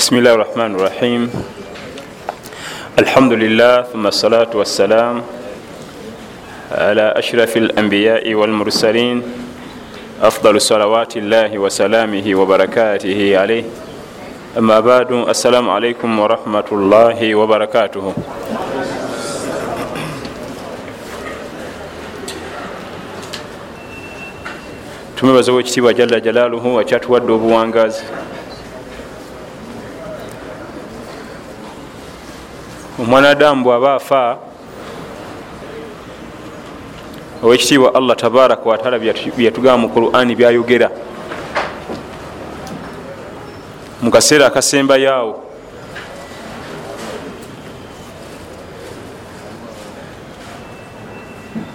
بسم الله الرحمن الرحيم الحمد لله ثم الصلاة والسلام على أشرف الأنبياء والمرسلين أفضل صلوات الله وسلامه وبركاته عليه أما بعد السلام عليكم ورحمة الله وبركاته tumwebaza wekitiibwa jalla jalaaluhu akyatuwadde obuwangazi Omwanadamu bwaba afa owekitiibwa allah tabaraka wataala byeyatugamba mu qurani byayogera. Mu kaseera akasembayaawo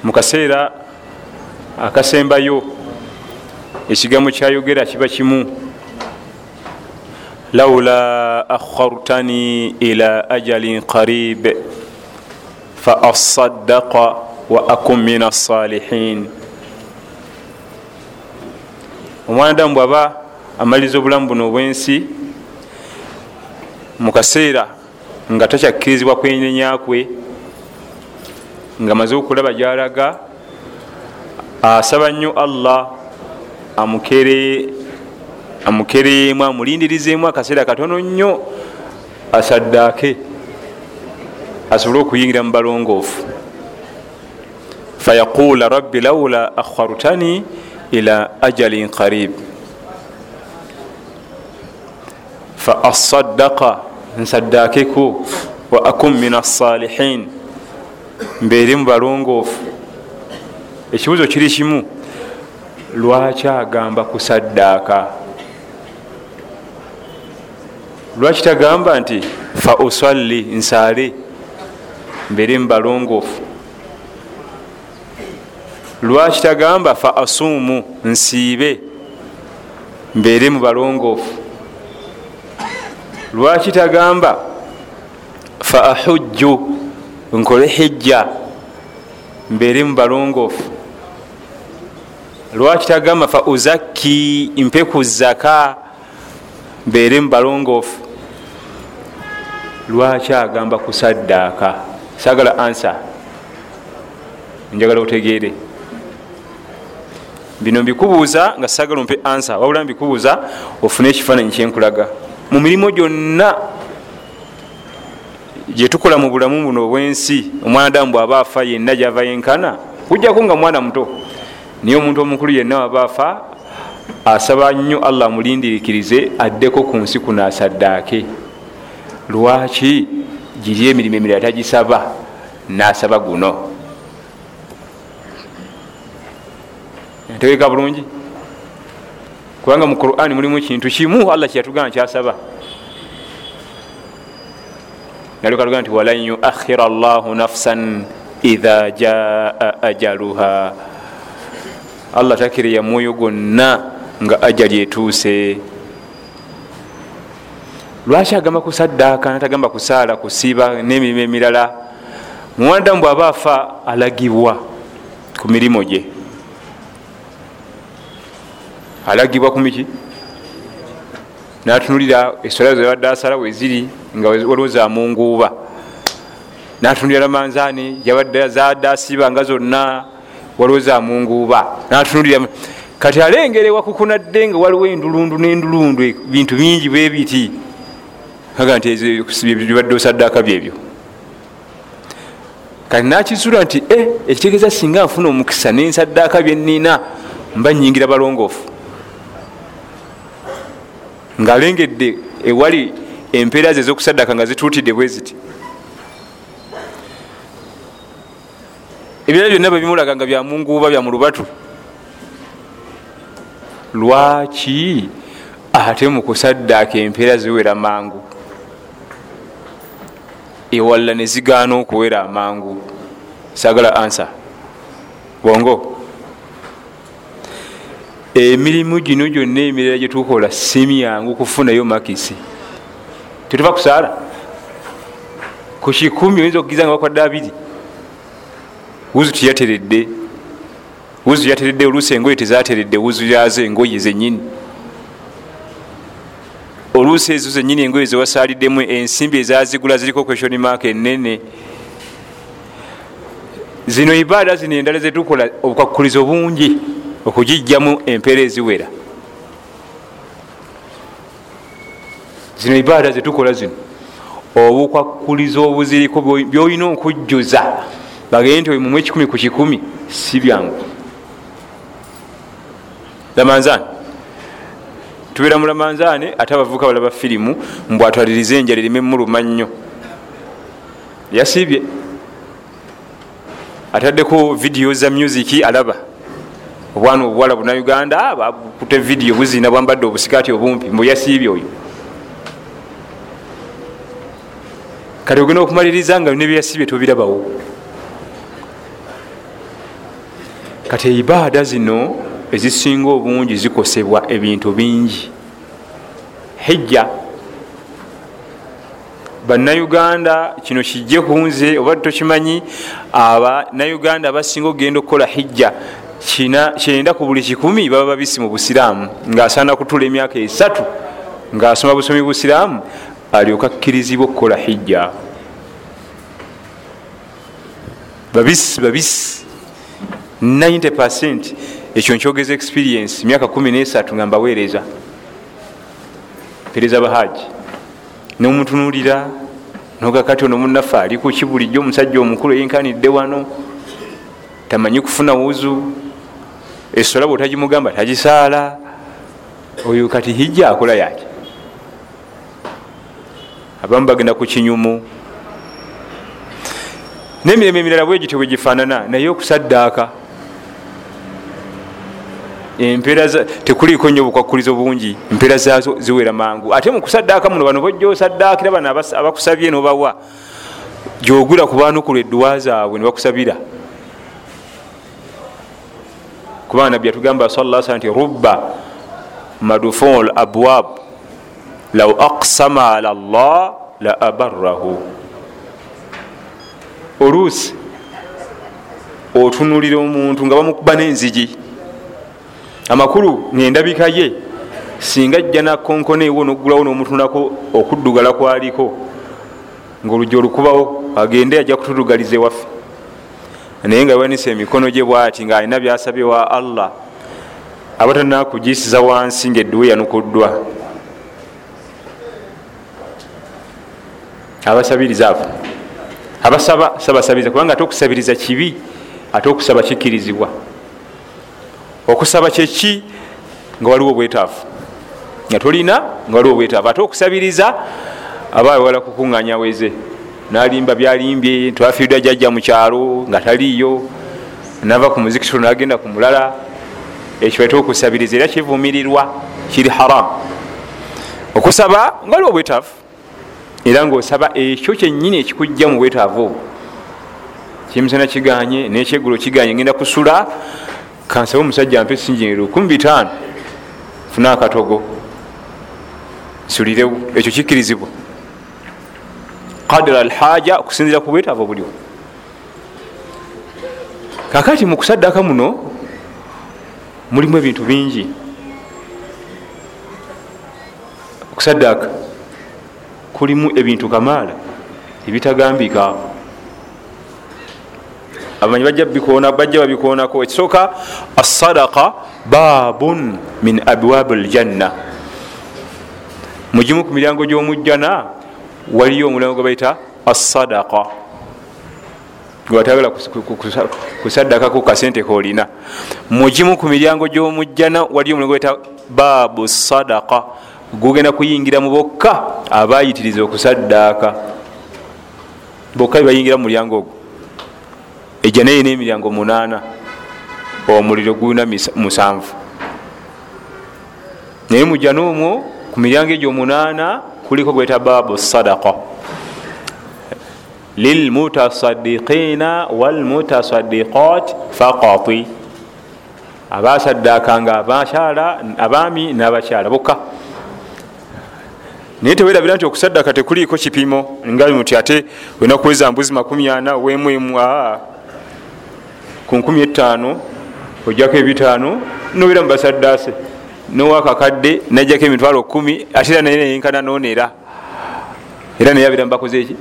mu kaseera akasembayo ekigambo kyayogera kiba kimu laula akhartani ila ajalin qarib fa asaddaqa wa akun min assalihin omwanadamu bwaba amaliriza obulamu buno obwensi mu kaseera nga takyakkirizibwa kwenenyakwe nga maze okulaba gyalaga asaba nnyo allah amukereemu amulindirizeemu akaseera katono nnyo asaddaake. Asobole okuyingira mu balongoofu. Fayaqula rabbi laula akhartani ila ajalin qarib. Fa asaddaqa nsaddaakeko wa akun min assalihin mbeere mu balongoofu. Ekibuzo kiri kimu lwaki agamba kusaddaaka lwaki tagamba nti fa usalli nsaale mbere mubalongoofu lwaki tagamba fa asuumu nsiibe mbeere mu balongoofu lwaki tagamba fa ahujju nkole hijja mbeere mu balongoofu lwaki tagamba fa uzakki mpeku zaka mbeere mu balongoofu lwaki agamba kusaddaaka sagala ansa. Njagala otegeere. Bino mbikubuuza nga sagala ompe ansa. Wabula mbikubuuza ofune ekifaananyi kyenkulaga. Mu mirimu gyonna gyetukola mu bulamu buno obwensi omwanadamu bwaba afa yenna gyava yenkana kujjako nga mwana muto. Naye omuntu omukulu yenna waba afa asaba nnyo allah amulindirikirize addeko ku nsi kuno asaddaake lwaki giri emirimu emirala tagisaba? Nasaba guno. Ntegeka bulungi? Kubanga mu qurani mulimu kintu kimu allah kyeyatugamba kyasaba. Nalukatuga nti walan yuakhira llahu nafsan idha jaa ajaluha. Allah takireya mwoyo gwonna nga ajali etuuse lwaki agamba kusaddaaka natagamba kusaala kusiiba n'emirimu emirala? Muwanadamu bw'aba afa alagibwa ku mirimu gye. Alagibwa ku miki? Natunulira eswala zebadde asala weziri nga waliwo zamunguuba natunulira lamanzaani zadde asiiba nga zonna waliwo zamunguuba natunulira kati alengera ewakukunadde nga waliwo endulundu nendulundu bintu bingi bwebiti aga nti bibadde osaddaaka byebyo. Kati nakizula nti e ekitegeeza singa nfuna omukisa nensaddaaka byenina mba nyingira balongoofu. Ngaalengedde ewali empeera ze ezokusaddaaka nga zituutidde bwe ziti. Ebirala byonna bwebimulaga nga byamunguuba bya mu lubatu. Lwaki ate mu kusaddaaka empeera ziwera mangu ewalla ne zigaana okuwera amangu. Sagala ansa bongo. Emirimu gino gyonna emirala gyetukola simyangu kufunayo makisi. Tetuva kusaala. Ku kikumi oyinza okugiza nga bakwadde abiri. Wuzu tiyateredde wuzu yateredde oluusi engoye tezateredde. Wuzu yazo engoye zenyini oluusi ezo zenyini engoye zewasaliddemu ensimbi ezazigula ziriko question mark enene zino ibaada zino endala zetukola obukwakulizo bungi okugijjamu empeera eziwera. Zino ibaada zetukola zino. Obukwakulizo obuziriko byolina okujjuza. Bagende nti omumu ekikumi ku kikumi si byangu. Lamanzani tubeera mu lamanzani ate abavuka balaba firimu mbwatwaliriza enjala erime muluma nnyo. Yasiibye. Ataddeko vidiyo za musiki alaba. Obwana obuwala buna uganda bakute vidiyo buzina bwambadde obusikati obumpi mbu yasiibye oyo. Kati ogenda okumaliriza nga nebyeyasibye tobirabawo. Kati eibaada zino ezisinga obungi zikosebwa ebintu bingi. Hijja. Bannayuganda kino kijje kunze oba tokimanyi abanauganda abasinga okugenda okukola hijja kyenda ku buli kikumi baba babisi mu busiraamu. Ngaasaana kutula emyaka esatu ngaasoma busomi busiraamu alyoka akkirizibwa okukola hijja. Babisi babisi. 90 percent ekyo nkyogeza experience. Myaka 13 nga mbaweereza. Mpereza bahaji nomutunulira nogakati ono munaffe alikuki bulijjo omusajja omukulu eyinkanidde wano. Tamanyi kufuna wuzu. Esola bwotagimugamba tagisaala. Oyo kati hijja akola yaki? Abamu bagenda ku kinyumu. Nemirembe emirala bwegityo bwegifaanana naye okusaddaaka empeera tekuliiko nyo obukwakulizo bungi empeera zazo ziwera mangu. Ate mukusaddaaka muno bano bojja osaddaakira bano abakusabye nobawa. Gyogula kubanukula edduwa zaabwe nebakusabira. Kubanga nabbi yatugamba sala sa nti ruba madufun abwab law aqsama ala llah la abarahu oluusi otunulira omuntu nga bamukuba n'enzigi amakulu nendabika ye singa ajja nakonkona ewo nogulawo nomutunako okuddugala kwaliko ngaolujja olukubawo agende ajja kutudugaliza ewaffe naye nga yawanisa emikono gye bwati ngaalina byasabye wa allah abatanakugisiza wansi ngaedduwa yanukuddwa. Abasabiriza abo abasaba sabasabiriza kubanga ate okusabiriza kibi ate okusaba kikkirizibwa okusaba kyeki nga waliwo obwetaavu. Nga tolina nga waliwo obwetaavu. Ate okusabiriza aba awala kukuŋŋanya weze. Nalimba byalimbye twafiiddwa jajja mukyalo nga taliiyo. Nava ku muzikitiro nagenda ku mulala. Ekyo bate okusabiriza era kivumirirwa kiri haramu okusaba nga waliwo obwetaavu. Era ngaosaba ekyo kyenyini ekikujja mu bwetaavu obwo. Kimisana kiganye nekyeggulo kiganye ngenda kusula kansabe omusajja mpe singi lukumi bitaano funa akatogo nsulirewo ekyo kikkirizibwa. Kadira alhaja okusinzira ku bwetaavu obuliwo kakati mu kusaddaka muno mulimu ebintu bingi. Okusaddaka kulimu ebintu kamaala ebitagambika abamanyi bajja babikoonako ekisooka assadaka babun min abwab ljanna mugimu ku miryango gyomujjana waliyo omulango gwe baita assadaka gwatagala kusaddakaku kasente koolina mugimu ku miryango gyomujjana waliyo omulango baita babu sadaka gugenda kuyingira mu bokka abayitiriza okusaddaaka. Bokka bebayingira mu mulyango ogwo ejja naye nemiryango munaana omuliro gulina musanvu. Naye mujjana omwo ku miryango egyo munaana kuliko gweta babu sadaka lilmutasadiqina walmutasadiqat faqati abasaddakanga abakyala abaami n'abakyala bokka. Naye tewerabira nti okusaddaka tekuliiko kipimo nga muti ate wena kuweza mbuzi makumi ana wemuemu aa ku nkumi etaano ojjako ebitaano nobeera mubasaddaase nowakakadde najjako emitwalo kumi ate era naye neyenkana nonera era neyabira mubakozeeki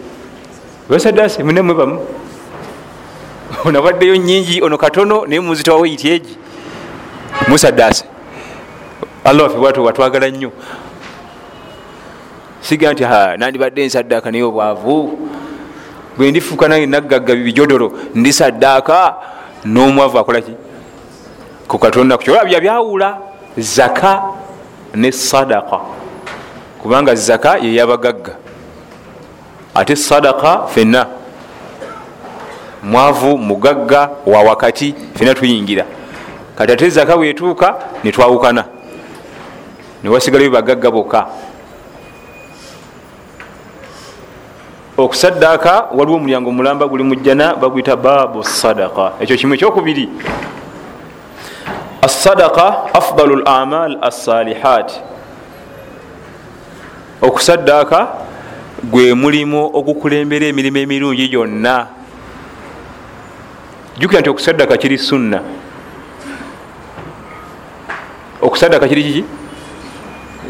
basadasi munemwe bamu. Onabaddeyo nyingi ono katono naye muzitowawo ityegi musadasi allah waffe bwatu watwagala nnyo. Siga nti nandibadde nsaddaaka naye obwavu. Bwe ndifuuka nange naggagga bijodoro ndi saddaaka n'omwavu akolaki ku katonda kukyola bya byawula? Zaka ne sadaka kubanga zaka yeyabagagga ate sadaka fenna. Mwavu mugagga wa wakati fena tuyingira. Kati ate zaka bwetuuka netwawukana newasigalayo bagagga bokka okusaddaaka waliwo omulyango mulamba guli mujjana bagwita baabu sadaka ekyo kimu ekyokubiri assadaka afdalu lamal assalihat. Okusaddaaka gwe mulimu ogukulembera emirimu emirungi gyonna. Jukira nti okusaddaaka kiri sunna. Okusaddaaka kiri kiki?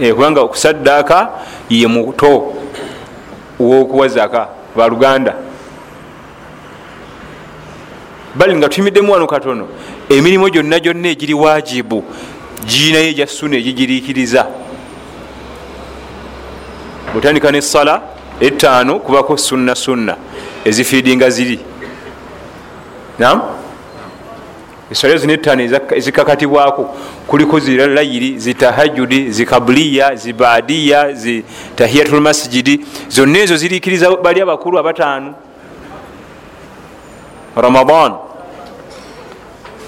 Eh, kubanga okusaddaaka ye muto wokuwa zaka baluganda bali nga tuyimiddemu wano katono emirimu gyonna gyonna egiri wajibu girinayo egya suna egigiriikiriza. Butandika nesala etaano kubako sunna sunna ezifiidinga ziri. Nam eswala zino etaano ezikakatibwako. Kuliko zilayiri zitahajudi zikabuliya zibadiya zitahiyatulmasijidi zonna ezo ziriikiriza bali abakulu abataano. Ramadan.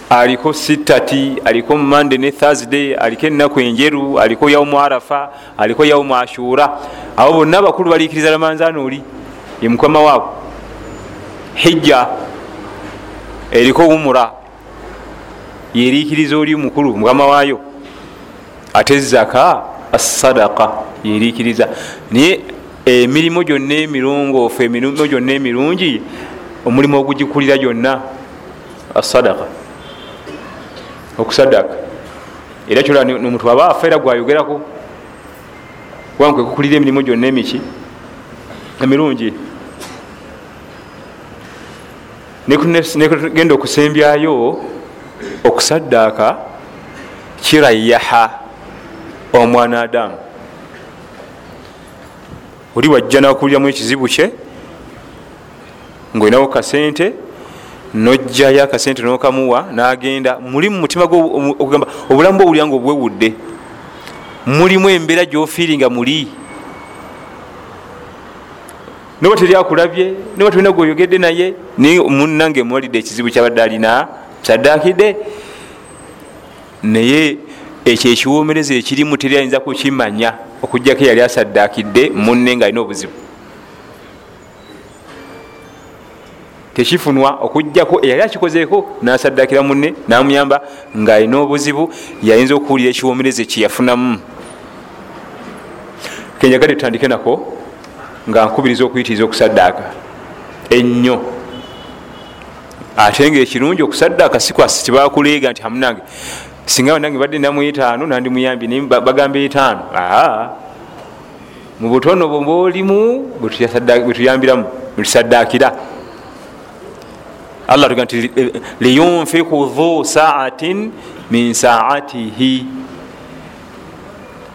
Aliko sitati aliko mande ne thursday aliko enaku enjeru aliko yaumu arafa aliko yaumu ashura. Abo bonna abakulu baliikiriza ramanzani oli ye mukama waabo hijja. Eriko umura yeriikiriza oli mukulu mukama waayo ate zaka assadaka yeriikiriza. Naye emirimu gyonna emirongoofu emirimu gyonna emirungi omulimu ogugikulira gyonna assadaka okusadaka era kyola nomuntu aba afa era gwayogerako kubanga kwekukulira emirimu gyonna emiki emirungi. Nekugenda okusembyayo okusaddaaka kirayaha omwana adamu oli wajja nakuliramu ekizibu kye ngaolinawo kasente nojjayo akasente nokamuwa nagenda. Muli mumutima ogamba obulamu bwobulya nga obwewudde. Mulimu embeera gyofiiringa muli. Noba teryakulabye noba tulina gweoyogedde naye naye munange muwalidde ekizibu kyabadde alina kyaddakidde naye ekyo ekiwomereza ekirimu teri ayinza kukimanya okugjako yali asaddakidde munne nga alina obuzibu. Tekifunwa okugjako eyali akikozeeko nasaddakira munne namuyamba ngaalina obuzibu yayinza okuwulira ekiwomereza kyeyafunamu kenyagadde tutandike nako nga nkubiriza okuyitiriza okusaddaaka ennyo ate nga ekirungi okusaddaaka sikwasi tibakuleega nti hamunange singa nange badde namu etaano nandi muyambi naye bagamba etaano. Aa mu butono bwobaolimu bwetuyambiramu bwetusaddaakira allah tuga nti liyunfiku dhu saatin min saatihi.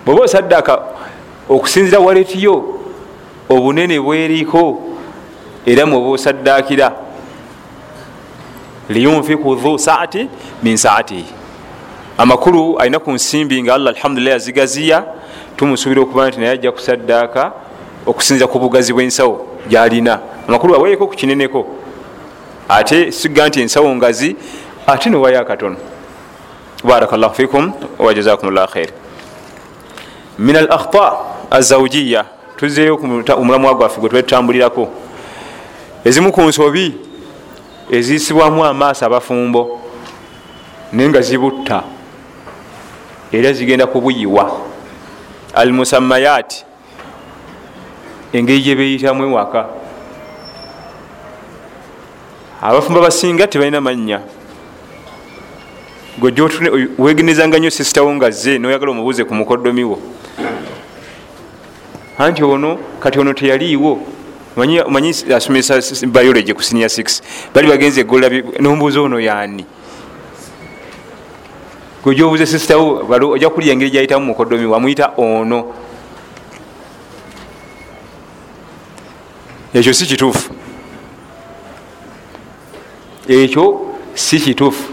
Bweoba osaddaaka okusinzira waletiyo obunene bweriko era mweoba osaddaakira liyunfiku dhu saati min saatihi amakulu alina ku nsimbi nga allah alhamdulilah yazigaziya tumusuubira okuba nti naye ajja kusaddaaka okusinza ku bugazi bwensawo gyalina. Amakulu aweeko ku kineneko ate siga nti ensawo ngazi ate newayo akatono. Baraka llahu fikum wajazakum llah khair min al akhta azaujiya tuzeyo omulamwa gwaffe gwe twetutambulirako. Ezimu ku nsobi eziyisibwamu amaaso abafumbo naye nga zibutta era zigenda kubuyiwa. Al musammayat engeri gyebeyitamu ewaka. Abafumba basinga tebalina mannya. Wegenezanga nnyo sisitawo nga ze noyagala omubuuze ku mukoddomiwo anti ono kati ono teyaliiwo manyi asomesa biology ku senior 6 bali bagenze egola nombuuza ono yaani. Gwejobuze sisitawo ojja kulya engeri gyayitamu mukoddomi wamuyita ono. Ekyo si kituufu. Ekyo si kituufu.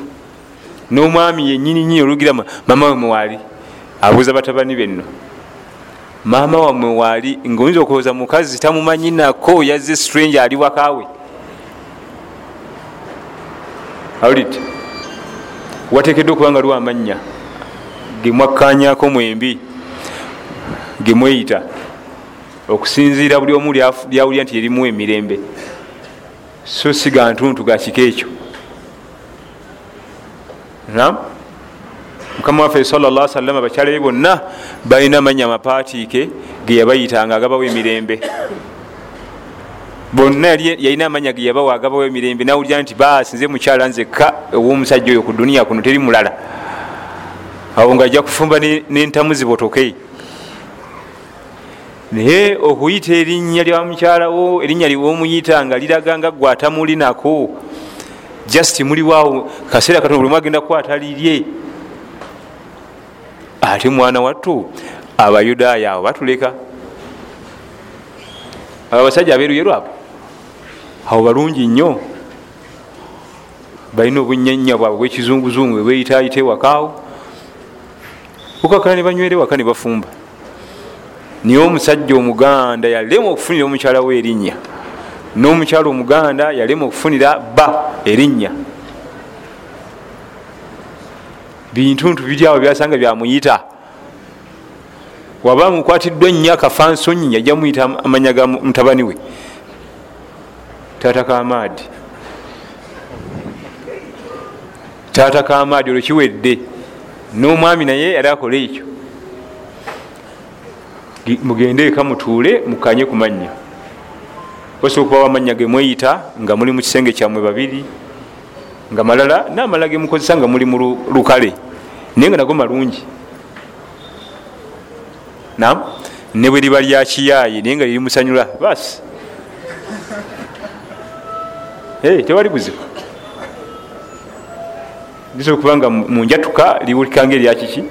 N'omwami yenyini nyi olugira mama we mwali abuuza batabani benno maama wamwe waali ngaoyinza okulowooza mukazi tamumanyi nako yazze strange ali wakawe awulidde watekedde okuba nga lwamanya. Gemwakkanyako mwembi. Gemweyita okusinziira buli omu lyawulira nti yerimu emirembe. So siga ntuntu gakiko ekyo mukama waffe salla salama bakyala be bonna balina manya amapaatiike geyabayitanga agabawo emirembe. Bonna yalina amanya geyabawa agabawo emirembe nawulira nti basi nze mukyala nzekka owomusajja oyo ku duniya kuno teri mulala. Awo nga ajja kufumba nentamu zibotoke. Naye okuyita erinnya lya mukyalawo erinnya liwomuyita nga liraga nga gwatamuli nako. Just muliwaawo kaseera katono buli mwagenda kukwata lirye ate mwana wattu abayudaaya abo batuleka. Abo abasajja abeeruyeru abo abo balungi nnyo. Balina obunyanya bwabwe bwekizunguzungu bwebeyitaayite wakaawo ukakala ne banywere waka ne bafumba. Niye omusajja omuganda yalema okufunira omukyala we erinnya. N'omukyala omuganda yalema okufunira ba erinnya bintuntu biryawo byasanga byamuyita. Waba mukwatiddwa ennyo akafansonyi yajja muyita amanya ga mutabani we. Taata kamaadi. Taata kamaadi olwo kiwedde n'omwami naye yali akola ekyo. Mugende eka mutuule mukanye ku mannya. Osobola okubawo amannya gemweyita nga muli mu kisenge kyammwe babiri nga malala namala gemukozesa nga muli mu lukale. Naye nga nago malungi. Nam ne bwe liba lyakiyaayi naye nga liri musanyula basi tewali buzibu. Lisobola okuba nga munjatuka liwulikanga eryakiki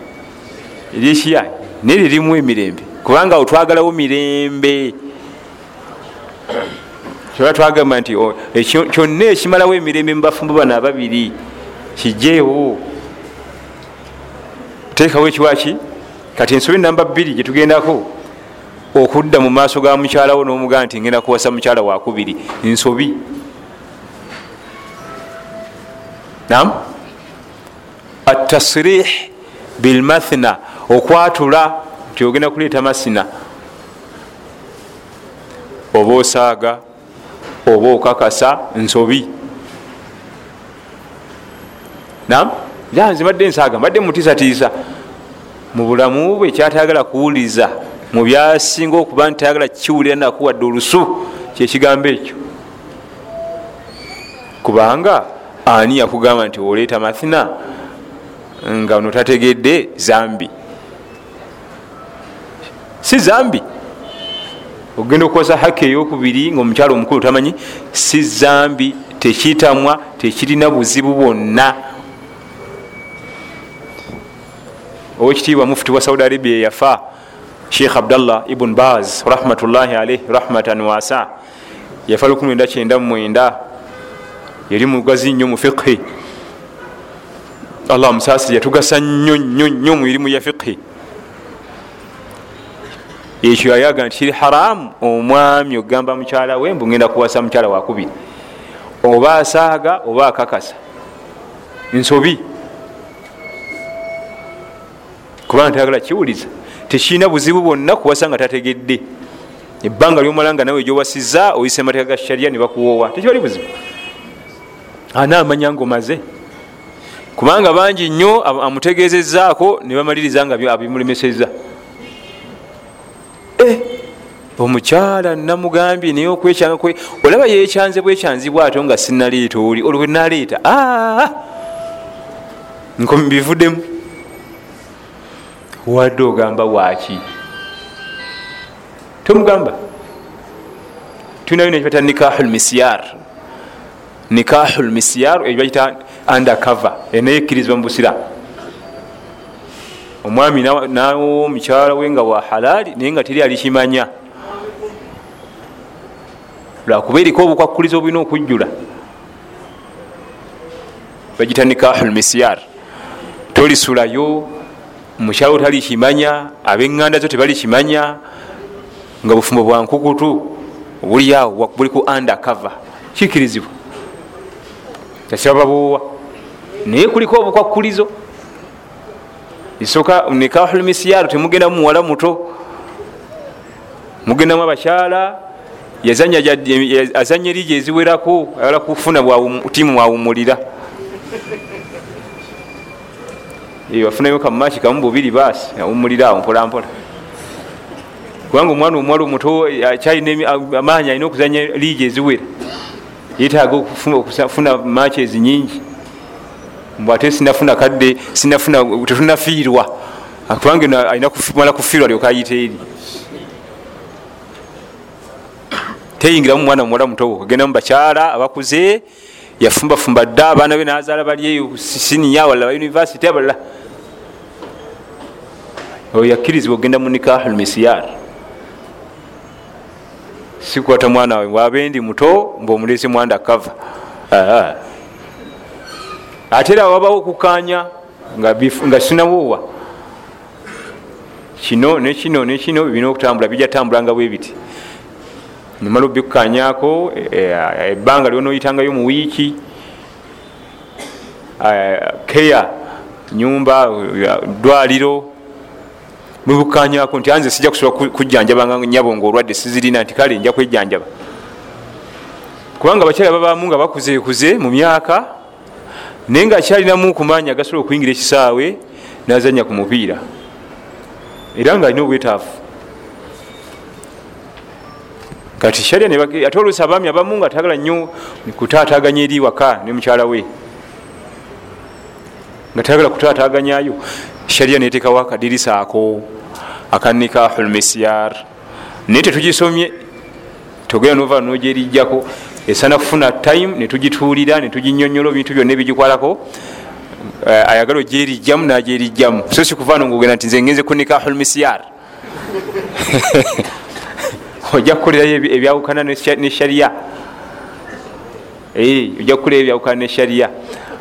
eryekiyaayi naye lirimu emirembe. Kubanga awo twagalawo mirembe kyoba twagamba nti oh, kyonna ekimalawo emirembe mubafumbo bano ababiri kijeewo teekawo ekiwaki kati ensobi namba bbiri gyetugendako okudda mu maaso ga mukyalawo n'omugaa nti ngenda kuwasa mukyala wakubiri nsobi nam atasrih bilmathna okwatula nti ogenda kuleeta masina oba osaaga oba okakasa nsobi. Nam nze mbadde nsaaga mbadde mutiisatiisa. Mu bulamu bwe kyatayagala kuwuliza mu byasinga okuba nti tayagala kiwulira nakuwadde olusu kyekigambo ekyo. Kubanga ani yakugamba nti oleeta mathina? Nga notategedde zambi. Si zambi ogenda okukozesa haki eyokubiri nga omukyalo omukulu tamanyi si zambi tekitamwa tekirina buzibu bwonna. Owekitiibwa mufuti wa saudi arabia yafa sheikh abdallah ibun baz rahmatullahi alaih rahmatan wasa yafa 1999 yali mugazi nnyo mu fiqhi. Allah musasiri yatugasa nnyo nnyo nnyo mu mirimu ya fiqhi ekyo yayaga nti kiri haramu. Omwami okugamba mukyala we mbu ngenda kuwasa mukyala wakubiri oba asaaga oba akakasa. Nsobi. Kubanga tayagala kiwuliza. Tekirina buzibu bwonna kuwasa nga tategedde. Ebbanga lyomala nga nawe gyowasiza oyisa emateeka ga sharia nebakuwoowa tekibali buzibu. Anaamanya nga omaze kubanga bangi nnyo amutegezezaako nebamaliriza nga abimulemeseza omukyala namugambye naye okwekyanga kwe olaba yekyanze bwekyanzibwa ato nga sinaleeta oli olwo wenaleeta ah! bivuddemu. Wadde ogamba waki tomugamba tulinayo nekibata nikahu lmisyar nikahu lmisyar ebyo bakita undercover enayekkirizibwa mu busiramu omwami nawo omukyala we nga wa halaali naye nga teri alikimanya. Lwakuba eriko obukwakkuliza obulina okujjula. Bagita nikahu lmisyar tolisulayo mukyalo talikimanya abeŋŋanda zo tebalikimanya nga bufumbo bwa nkukutu buliawo buli ku undercover. Kikirizibwa kyasababuwa naye kuliko obukwakkulizo isoka nikahu lmisyaro temugenda mumuwala muto. Mugendamu abakyala azanya erija eziwerako ayala kufuna timu mwawumulira afunayo kamumaki kamu bubiri basi awumulira awo mpolampola kubanga omwana omuwala omuto akyalina amaanyi alina okuzanya liija eziwera. Yetaaga okufuna maki ezinyingi mbwate sinafuna kadde tetunafiirwa kubanga alina kumala kufiirwa alyoka ayita eri. Teyingiramu mwana muwala muto agenda mubakyala abakuze yafumbafumba dda abaana be nazaala balieyo siniya wala bauniversity abalala. Oyo yakkirizibwa ogenda mu nikahu lmisiyar sikwata mwana wabe ndi muto ngaomulese mwanda kava ate era wabawo okukanya nga sinawowa kino nekino nekino birina okutambula bijja tambulanga bwebiti nimala obikukanyako ebbanga lyonaoyitangayo mu wiiki keya nyumba dwaliro mubikukanyako nti anze sijja kusobola kujjanjabanga nyabo ngaolwadde sizirina nti kale nja kwejjanjaba kubanga abakyala babamu nga bakuzeekuze mu myaka naye nga akyalinamu kumaanyi agasobola okuyingira ekisaawe nazanya ku mupiira. Era nga alina obwetaafu kati sharia ate oluusi abaami abamu nga tagala nnyo kutaataganya eri waka ne mukyala we. Nga tagala kutaataganyayo. Sharia netekawo akadirisa ako akanikahu lmisyar naye tetugisomye togera nova nojerijjako esana kufuna time netugituulira netuginyonyola ebintu byonna ebigikwalako ayagala ojerijjamu najerijjamu so sikuvano ngaogenda nti nze ngenze kunikahu lmisyar ojja kukolerayo ebyawukana ne sharia. Ojja kukolerayo ebyawukana ne sharia.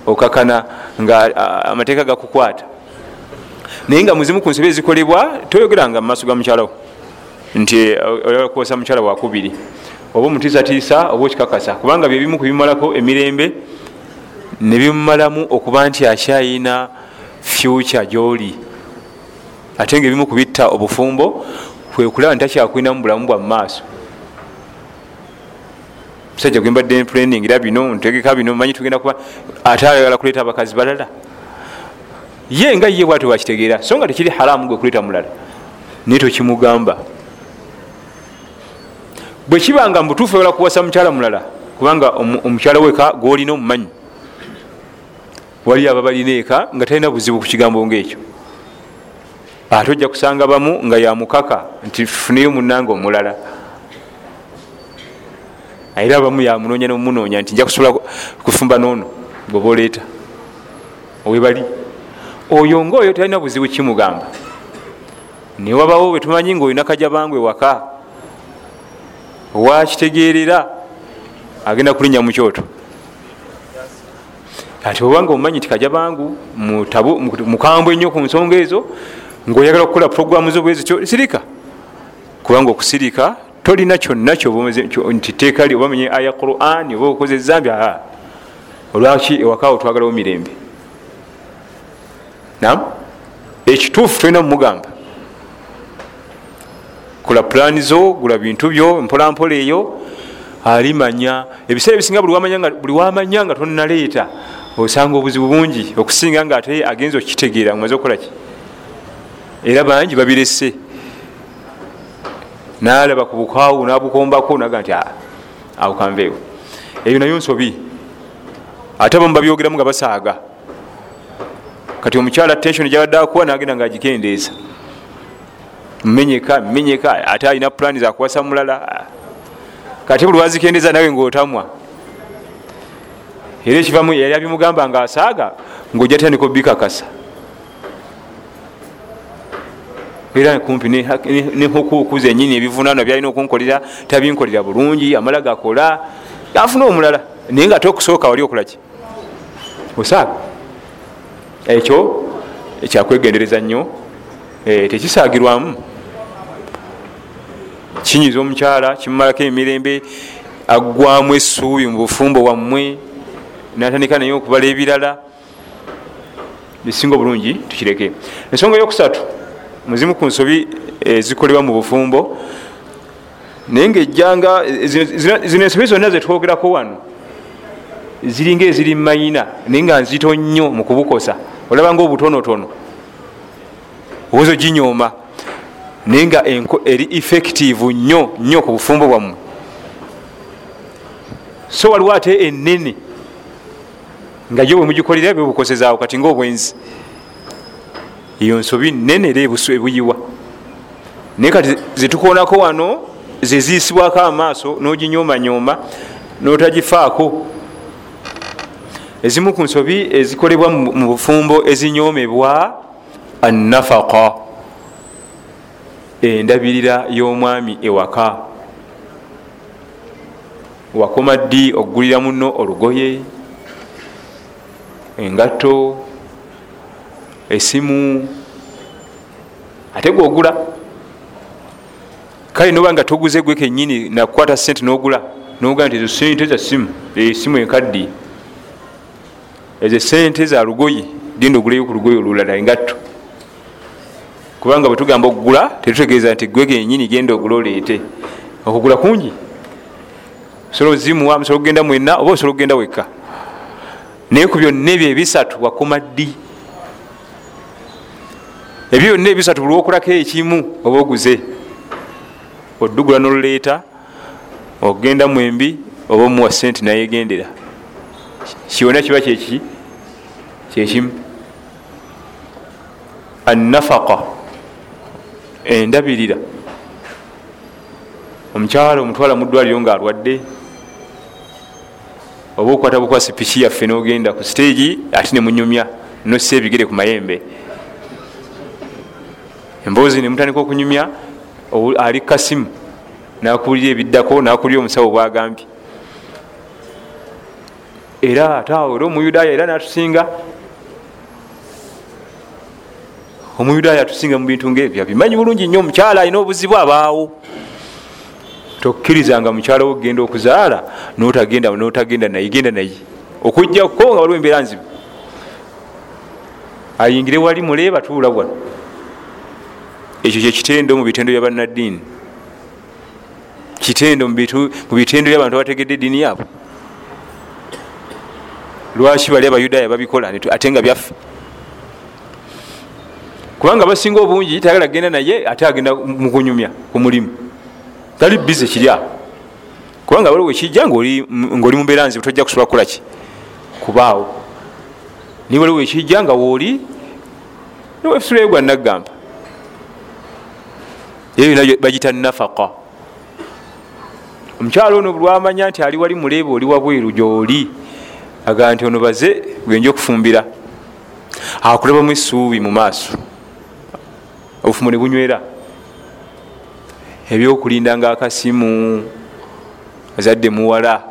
Okakana nga amateeka gakukwata. Naye nga muzimu ku nsobe ezikolebwa toyogeranga mu maaso ga mukyalawo nti oyakwosa mukyala wakubiri oba omutiisatiisa oba okikakasa. Kubanga byebimu kubimalako emirembe nebimumalamu okuba nti akyayina fyuca gyoli. Ate nga ebimu kubitta obufumbo kwekulaba nti takyakwinamu bulamu bwa mumaaso musajja gwembadde planning era bino ntegeka bino manyi tugenda kuba ate ayagala kuleeta abakazi balala. Ye nga ye bwati wakitegeera so nga tekiri haramu gwe kuleeta mulala. Naye tokimugamba bwe kibanga mubutuufu oyala kuwasa mukyala mulala kubanga omukyala weka gwolina omumanyi. Wali aba balina eka nga talina buzibu ku kigambo ngaekyo ate ojja kusanga bamu nga yamukaka nti funeyo munanga omulala. Era abamu yamunoonya nomunoonya nti nja kusobola kufumba noono bweoba oleeta owebali oyo ngaoyo talina buzibu kimugamba. Newabawo bwetumanyi ngaolina kajabangwe waka wakitegerera agenda kulinya mukyoto ati obanga omumanyi nti kajabangu mukambwe ennyo ku nsonga ezo ngaoyagala okukola programu zo bwezityo sirika. Kubanga okusirika tolina kyonna nti teeka li obamenye aya quran oba okoze ezambi aa olwaki ewakawo twagalawo mirembe? Nam ekituufu tolina mumugamba kola pulaani zo gula bintu byo mpolampola eyo alimanya. Ebiseera ebisinga buli wamanya nga tonaleeta osanga obuzibu bungi okusinga nga ate agenza okukitegeera omaze okukolaki era bangi babirese. Nalaba ku bukwawu nabukombako naga nti awo kanveewo. Ebyo nayo nsobi. Ate abamu babyogeramu nga basaaga. Kati omukyala tension gyabadde akuwa nagenda nga agikendeeza menyeka menyeka ate alina plani zakuwasa mulala. Kati buli wazikendeeza nawe ngaotamwa era ekivamu yali abimugamba nga asaaga ngaojja tandika bikakasa era kumpi nehukuku zenyini ebivunano byalina okunkolera tabinkolera bulungi amala gakola afuna omulala naye nga tokusooka wali okolaki osaaga. Ekyo ekyakwegendereza nnyo eh, tekisaagirwamu kinyiza omukyala kimumalako emirembe aggwamu essuubi mu bufumbo wammwe natandika naye okubala ebirala. Esinga obulungi tukireke. Ensonga yokusatu muzimu ku nsobi ezikolebwa mu bufumbo. Naye ngaejjanga zino ensobi zonna zetwogerako wano ziringa eziri mumayina naye nga nzito nnyo mu kubukosa. Olaba nga obutonotono obuzo ginyooma naye nga eri effective nnyo nnyo ku bufumbo bwammwe. So waliwo ate enene nga jo bwe mugikolera byobukosezaawo kati ngaobwenzi eyo nsobi nene era ebuyiwa. Naye kati zetukonako wano zeziyisibwako amaaso noginyomanyoma notagifaako. Ezimu ku nsobi ezikolebwa mu bufumbo ezinyomebwa annafaka endabirira y'omwami ewaka. Wakoma ddi okugulira muno olugoye engato esimu ate gwogula? Kale noba nga toguze gwe kenyini nakukwata sente nogula nogaa nti ezo sente za simu esimu enkaddi ezo sente za lugoye genda oguleyo ku lugoye olulala engatto kubanga bwetugamba okugula tetutegeeza nti gwe kenyini genda ogula oleete okugula kungi? Osobola ozimuwa musobola okugenda mwena oba osobola okugenda wekka? Naye ku byonna ebyo ebisatu wakoma ddi? Ebyo byonna ebisatu buli wokulako ekimu oba oguze. Oddugula noluleeta okugenda mwembi oba omuwa sente nayegendera. Kiwona kiba kyeki kyekimu annafaka endabirira. Omukyalo omutwala muddwaliro nga alwadde oba okukwata bukwasi piki yaffe nogenda ku siteegi ate nemunyumya nossa ebigere ku mayembe. Emboozi nemutandika okunyumya ali kasimu nakulira ebiddako nakulira omusawo bwagambye. Era ate awo era omuyudaaya era natusinga omuyudaaya atusinga mu bintu ngaebyo bimanyi bulungi nnyo omukyala alina obuzibu abaawo. Tokkirizanga mukyala wo okgenda okuzaala notagenda notagenda naye genda naye. Okujjako nga waliwo embeera nzibu. Ayingire wali muleeba tuula wano. Ekyo kyekitendo mu bitendo bya bannaddiini. Kitendo mu bitendo byabantu abategedde eddiini yaabwe. Lwaki bali abayudaaya babikola ate nga byaffe kubanga basinga obungi tayagala kgenda naye ate agenda mukunyumya ku mulimu. Tali bize kiri awo kubanga waliwo ekijja ngaoli mumbeera nzibu tojja kusobola kukolaki kubaawo. Ni waliwo ekijja nga wooli niwefusulayo gwa naggamba eyo yona bagita nafaka omukyalo ono lwamanya nti ali wali muleeba oli wabweru gyoli agaa nti ono baze gwenja okufumbira. Akulabamu essuubi mu maaso obufumo ne bunywera. Ebyokulinda nga akasimu azadde muwala.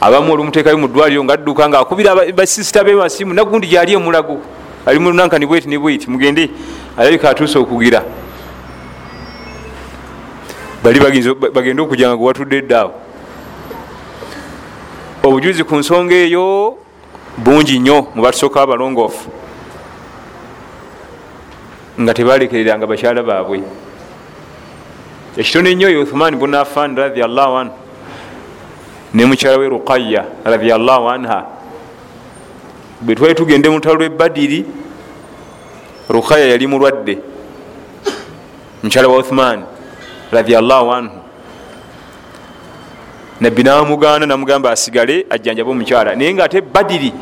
Abamu olumuteekayo mu ddwaliro nga adduka nga akubira basisita be masimu nagundi gyali emulago. Ali munankani bweti ne bweti mugende. Alabika atuuse okugira. Bali bagende okuja nga gwewatudde eddaawo obujuzi ku nsonga eyo bungi nnyo mubatusooka abalongoofu nga tebalekereranga bakyala baabwe. Ekitono ennyo uthman bun affan radiallahu anhu ne mukyala we ruqaya radiallahu anha. Bwe twali tugende mutalo lwebadiri ruqaya yali mulwadde mukyala wa uthman radiallahu anhu. Nabbi namugaana namugamba asigale ajjanjabe omukyala. Naye nga ate badiri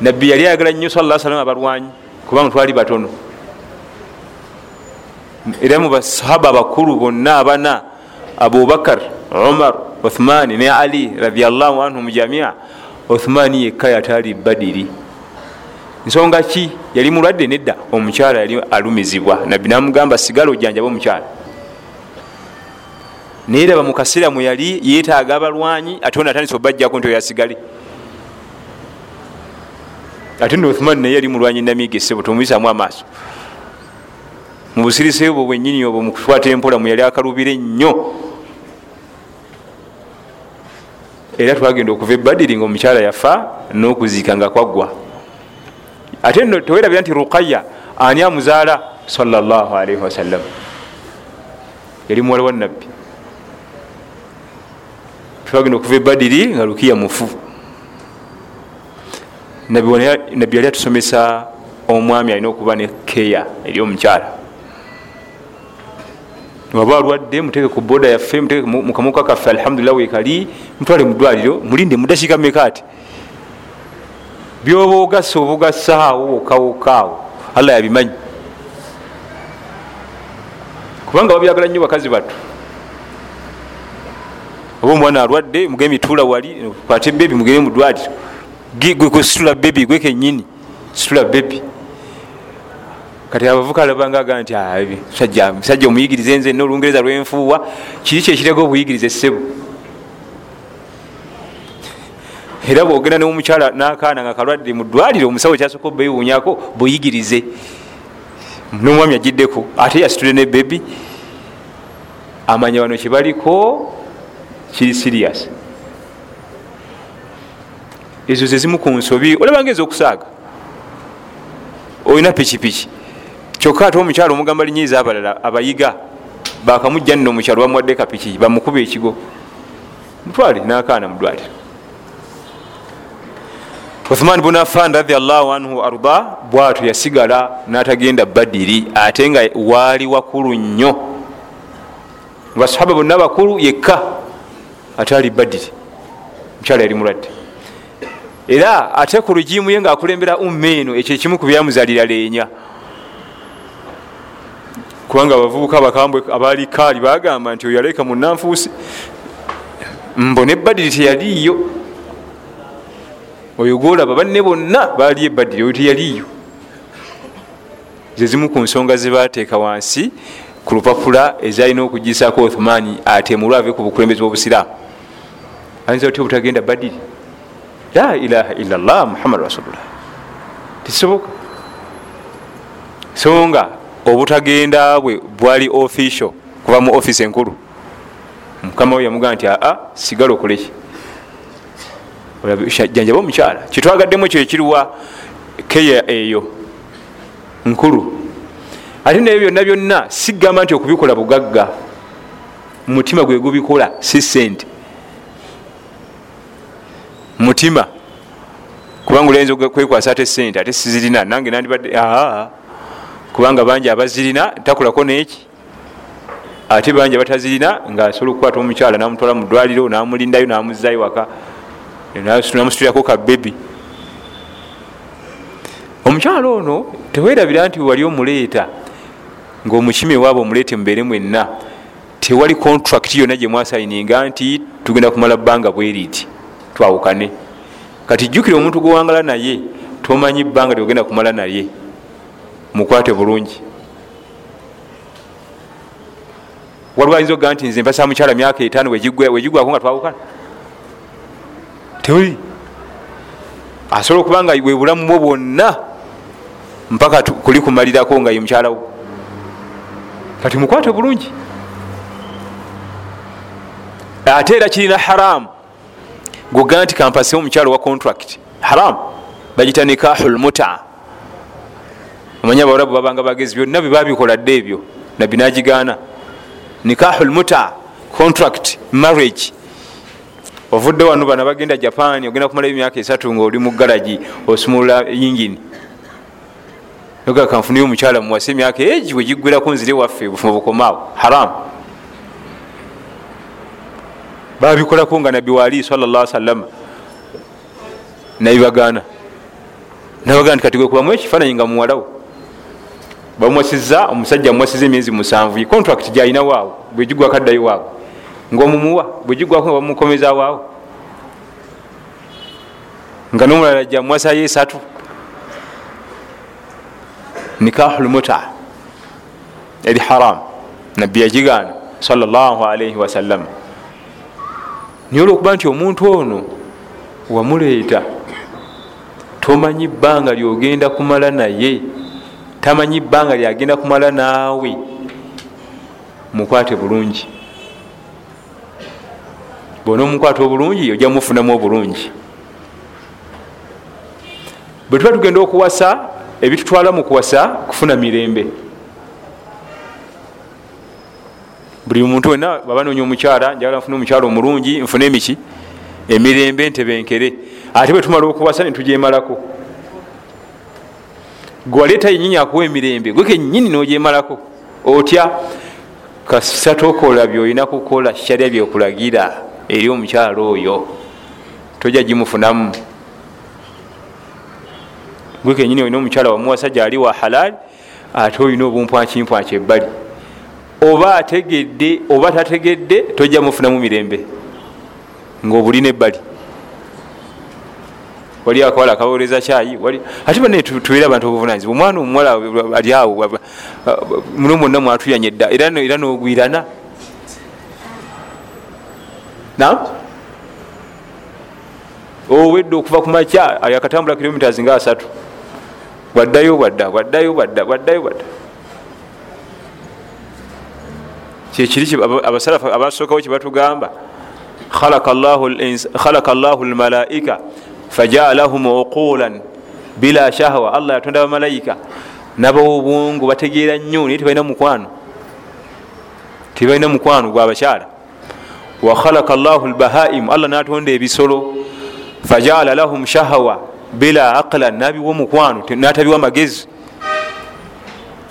nabbi yali ayagala nnyo sala salama abalwanyi kubanga twali batono era mu basahaba abakulu bonna abana abubakar umar uthmani ne ali radiallahu anhum jamia uthmani yekka yataali badiri. Nsonga ki? Yali mulwadde nedda omukyala yali alumizibwa. Nabbi namugamba sigala ojjanjaba omukyala. Naye raba mukaseera mwe yali yeetaaga abalwanyi ate ona atandisa obajjako nti oyasigale ate no uthman naye yali mulwanyi namiga esebo tomuyisamu amaaso mu busirise bwo bwenyini obwo mukukwata empola mwe yali akalubire nnyo. Era twagenda okuva ebadiri nga omukyala yafa n'okuziika nga kwaggwa ate no tewerabira nti ruqaya ani amuzaala? Salaalii wasallam yali muwala wa nabbi twagenda okuva ebadiri nga lukiya mufu. Nabbi yali atusomesa omwami alina okuba ne keya eri omukyala waba alwadde muteeke ku boda yaffe muteeke mukamuka kaffe alhamdulillah wekali mutwale mudwaliro mulinde mudakika meka ati byoba ogasa obugasaawo wokawokaawo allah yabimanyi. Kubanga babyagala nnyo bakazi battu. Oba omwana alwadde mugende mitula wali kwate bebi mugende mudwaliro gwekusitula bebi gwekenyini situla bebi kati abavuka alabanga aga nti musajja omuyigirize nze na olungereza lwenfuuwa kiri kyekirega obuyigirize sebo era bwogenda nomukyala nakaana nga kalwadde mudwaliro omusawo kyasooka obewunyako buyigirize. Nomwami agiddeko ate yasitule ne bebi amanya wano kyebaliko kiri sirias ezo zezimu ku nsobi olabanga eza okusaaga olina pikipiki kyokka ate omukyalo omugamba linyiza abalala abayiga bakamujja nno omukyalo bamuwadde kapiki bamukuba ekigo. Mutwale nakaana mudwaliro uthman bun affan radiallahu anhu arda bwatyo yasigala natagenda badiri ate nga waali wakulu nnyo. Basahaba bonna bakulu yekka ataali badiri. Mukyala yali mulwadde. Era ate ku lujimu ye ngaakulembera umma eno ekyo ekimu ku byamuzalira leenya kubanga abavubuka abakambwe abaali kaali bagamba nti oyaleka munanfuusi mbone badiri teyaliiyo. Oyo gwolaba banne bonna baali ebadiri oyo teyaliiyo. Zezimu ku nsonga zebateeka wansi ku lupapula ezalina okugisako othmani atemulw ave ku bukulembezi bwobusiraamu. Ayinza otya obutagenda badiri la ilaha illallah muhammad rasulullah. Tisoboka so nga obutagenda bwe bwali official kuva mu offisi enkulu. Mukama we yamugaa nti aa sigala okoleki janjaba omukyala. Kyetwagaddemu ekyo ekiriwa keya eyo nkulu. Ate naye byonna byonna sigamba nti okubikola bugagga. Mutima gwe gubikola si sente mutima. Kubanga olenza kwekwasa ate sente ate sizirina. Nange nandibadde aa kubanga bangi abazirina takolako neki. Ate bangi abatazirina ngaasobola okukwata omukyala namutwala mu ddwaliro namulindayo namuzayo waka namusitulirako kabebi omukyala ono tewerabira nti wali omuleeta ngaomukimi ewaaba omuleete mubeere mwenna tewali contract yonna gyemwasayininga nti tugenda kumala bbanga bweriti twawukane. Kati jjukira omuntu gwewangala naye tomanyi bbanga lyogenda kumala naye mukwate bulungi. Waliwo ayinza ogaa nti nze mpasa mukyala myaka etaano wegigwako nga twawukana tewuli. Asobola okuba nga bwe bulamu bwo bwonna mpaka kuli kumalirako nga ye mukyalawo kati mukwate bulungi. Ate era kirina haramu. Goga nti kampase omukyalo wa contract. Haramu. Bagita nikahu lmuta omanya abawarabu babanga bagezi byonna bebabikola dde ebyo nabbi nagigaana. Nikahu lmuta contract marriage. Ovudde wano bana bagenda japan ogenda kumala emyaka esatu nga oli mu garagi osumulula yingini oga kanfuniyo omukyala muwase emyaka egi wegiggweraku nzire waffe bufuma bukomaawo haramu babikolako nga nabbi waali salla salama nabibagaana nabaga nti katigwekubamu ekifaananyi nga muwalawo bamwasiza omusajja mumwasiza emyezi musanvu. Contract gyalina waawo bwegigwako addayo waawo ngaomumuwa bwegigwako bamukomeza waawo nga nomulala jamwasayo esatu. Nikahu lmuta eri haram. Nabbi yagigaana salllahalaihi wasallama naye olwokuba nti omuntu ono wamuleeta tomanyi bbanga lyogenda kumala naye tamanyi bbanga lyagenda kumala naawe mukwate bulungi. Bona omukwata obulungi ojja mufunamu obulungi. Bwe tuba tugenda okuwasa ebitutwala mu kuwasa kufuna mirembe. Buli muntu wena babanonya omukyala njagala nfune omukyala omulungi nfune emiki emirembe ntebenkere ate bwe tumala okuwasa netujemalako gwaleeta yenyini akuwa emirembe. Gwe kenyini nogyemalako. Otya? Kasita tokola byolina kukola kyalya byokulagira eri omukyala oyo. Tojja gimufunamu. Gwe kenyini olina omukyala wamuwasa gyali wa halali ate olina obumpwakimpwaki ebbali. Oba ategedde oba tategedde tojja mufunamu mirembe. Ngaobulina ebbali wali akawala akawooleza kyayi? Ate bane tubeere abantu obuvunanyizibwa. Omwana omuwala ali awo muno mwonna mwatuyanya edda era nogwirana. Owedde okuva ku makya akatambula kilomitas nga asatu. Bwaddayo bwadda bwaddayo bwadda bwaddayo bwadda kyekiri abasalafu abasookawo kyebatugamba khalaka llahu lmalaika fajalahum uqulan bila shahwa allah yatonda bamalayika nabawa obwongo bategeera nnyo naye tebalina mukwano tebalina mukwano gwabakyala wakhalaka llahu lbahaimu allah natonda ebisolo fajala lahum shahwa bila aqlan nabiwa omukwano natabiwa magezi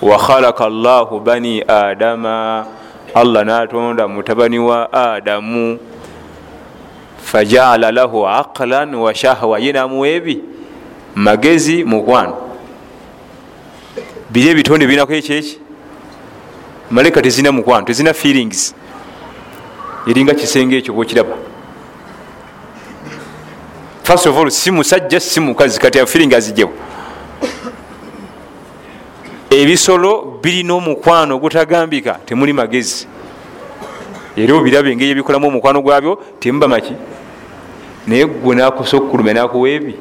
wakhalaka llahu bani adama allah natonda mutabani wa adamu fajala lahu aqlan wa shahwa ye namuwa ebi magezi mukwano biri ebitonde birinako ekyeki maleka tezina mukwano tezina feelings. Eringa kisenge ekyo bwokiraba. First of all si musajja si mukazi kati feeling azijewo ebisolo birina omukwano ogutagambika temuli magezi. Era obirabe engeri ebikolamu omukwano gwabyo temuba maki naye gwe nakosa okukuluma nakuwa ebi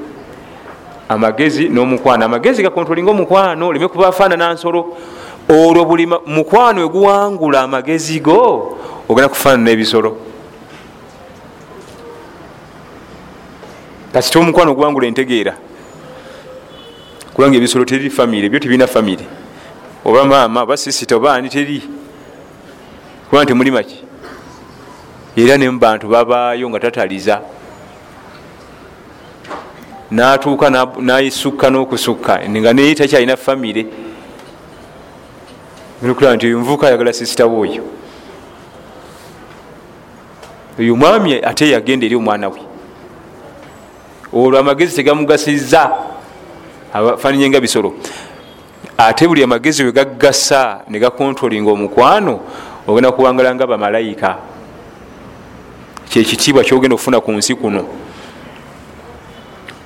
amagezi n'omukwano. Amagezi gakontrolinga omukwano oleme kubafaanana nsolo. Olwo buli mukwano eguwangula amagezi go ogenda kufaanana ebisolo kasita omukwano oguwangula entegeera. Kubanga ebisolo teri famire byo tebirina famire oba maama oba sisita oba ani teri. Kubanga temuli maki era ne mubantu babaayo nga tataliza natuuka nayisukka n'okusukka. Nga naye takyalina famire kulaba nti nvuuka ayagala sisita woyo. Oyo mwami ate yagenda eri omwana we. Olwo amagezi tegamugasiza afaananye nga bisolo. Ate buli amagezi we gaggasa ne gakontrolinga omukwano ogenda kuwangala nga bamalayika. Kyekitiibwa kyogenda okufuna ku nsi kuno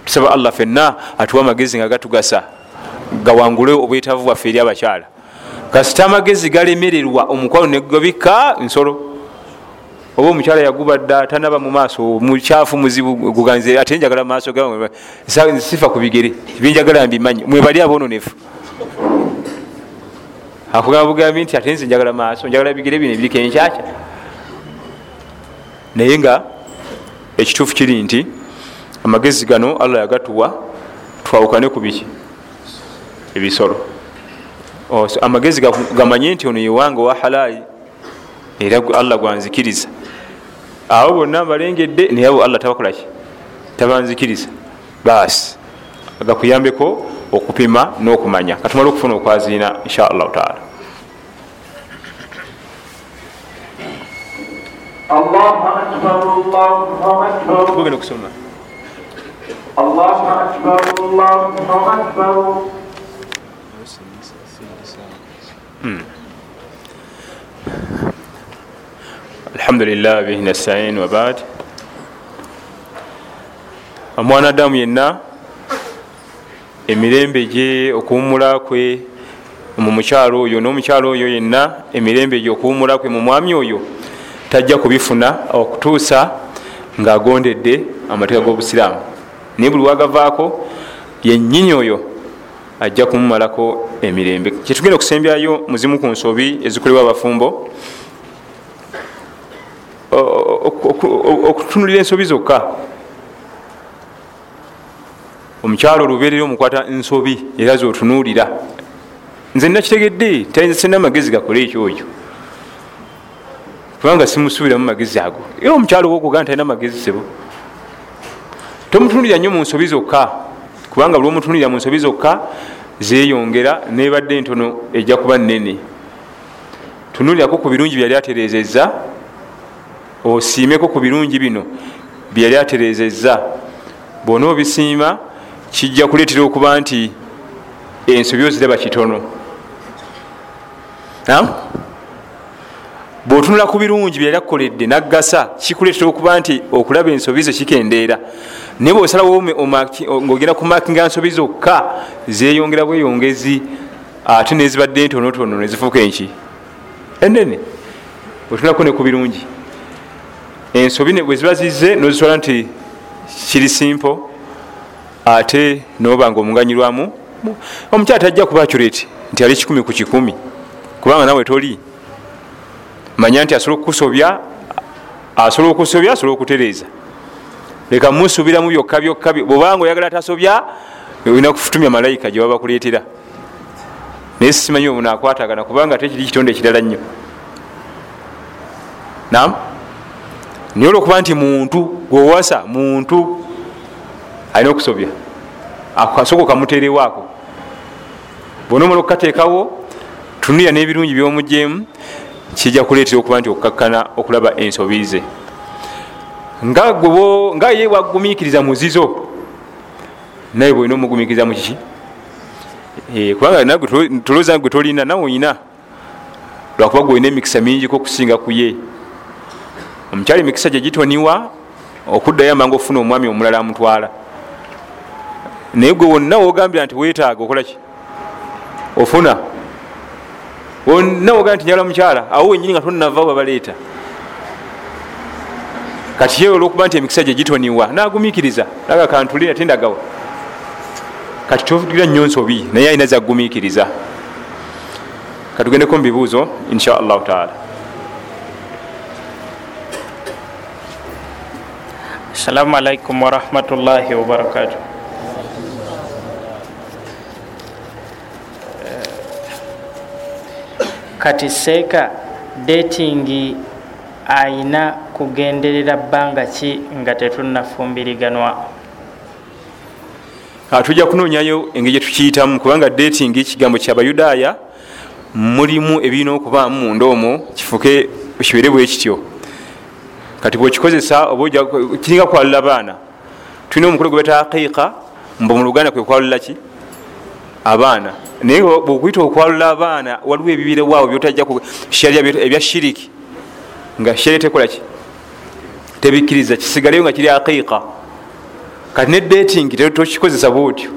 tusaba allah fenna atuwa amagezi nga gatugasa gawangule obwetaavu bwaffe eri abakyala. Kasita amagezi galemererwa omukwano negabika nsolo. Oba omukyala yaguba dda tanaba mu maaso mukyafu muzibu guganize ate njagala mumaaso sifa ku bigere binjagala mbimanyi mwebali abononefu akugamba bugambi nti ate nze njagala maaso njagala bigere bino ebiriko enkyakya. Naye nga ekituufu kiri nti amagezi gano allah yagatuwa twawukane ku biki ebisolo amagezi gamanye nti ono yewanga owa halaali era allah gwanzikiriza awo bonna mbalengedde naye abo allah tabakolaki tabanzikiriza baasi gakuyambeko okupima n'okumanya katumale okufuna okwaziina insha allahu taala الله أكبر الله أكبر gogenda okusoma الله أكبر الله أكبر alhamdulillah bihi nastain wabad omwanadamu yenna emirembe gye okuwumula kwe mu mukyalo oyo n'omukyalo oyo yenna emirembe gye okuwumula kwe mu mwami oyo tajja kubifuna okutuusa ngaagondedde amateeka g'obusiraamu Naye buli wagavaako yennyini oyo ajja kumumalako emirembe. Kyetugenda okusembyayo muzimu ku nsobi ezikolebwa abafumbo okutunulira ensobi zokka. Omukyalo olubeerera omukwata nsobi era zotunuulira. Nze nakitegedde sena amagezi gakole ekyoyo kubanga simusuubiramu magezi ago. Era omukyalo wokugaa ntalina magezi sebo tomutunulira nnyo mu nsobi zokka kubanga buli omutunulira mu nsobi zokka zeyongera nebadde entono ejja kuba nene tunulirako ku birungi byali aterezeza osiimeko ku birungi bino byeyali aterezeza bwona obisiima kijja kuleetera okuba nti ensobi oziraba kitono bwotunula ku birungi byeyali akukoledde naggasa. Kikuleetera okuba nti okulaba ensobi ze kikendeera. Naye bwosalawo ngaogenda kumakinga nsobi zokka zeyongera bweyongezi ate nezibadde ntonotono nezifuuka enki. Enene bwetunulako ne ku birungi. Ensobi bweziba zize nozitwala nti kiri simpo ate noba nga omuganyirwamu omukyala tajja kuba curate nti ali kikumi ku kikumi kubanga nawe toli manya nti asobola okukusobya asobola okusobya asobola okutereeza. Leka musubiramu byokka byokka bwobanga oyagala tasobya olina kufutumya malayika gye baba bakuleetera naye simanyi obunakwatagana kubanga tekiri kitonde ekirala nnyo. Nam naye olwokuba nti muntu gwowasa muntu alina okusobya. Akasoko kamuterewaako. Bona omala okukateekawo tunulya n'ebirungi byomugjeemu kijja kuleetera okuba nti okukakkana okulaba ensobi ze. Nga ye wagumiikiriza muzizo naye bwolina omugumikiriza mukiki kubanga tolooza gwe tolina nawe oyina. Lwakuba gwe olina emikisa mingiko okusinga ku ye. Omukyala emikisa gye gitoniwa okuddayo amangu okufuna omwami omulala amutwala. Naye gwe wonna wogambira nti wetaaga okolaki ofuna wonna wogambira nti njala mukyala awo wenyini nga tonava babaleeta kati ye olwokuba nti emikisa gye gitoniwa nagumikiriza. Naga kantulira tendagawa kati tovugira nnyo nsobi naye alina zagumiikiriza katugendeko mubibuuzo insha allahu taala. Assalamu alaikum warahmatullahi wabarakatu kati seeka dating ayina kugenderera bbanga ki nga tetunafumbiriganwa tujja kunoonyayo engeri gyetukiyitamu kubanga dating kigambo kyabayudaaya mulimu ebirina okubaamu munda omwo kifuke kibeere bwe kityo. Kati bwekikozesa oba kiringa kwalula baana tulina omukolo gwe bata aqiika mbu mu luganda kwe kwalula ki? Abaana naye bwokuyita okwalula abaana waliwo ebibirewaabo byotajja sharia ebya shiriki. Nga sharia tekolaki tebikkiriza. Kisigaleyo nga kiri aqiika kati ne dating tokikozesa bwotyo.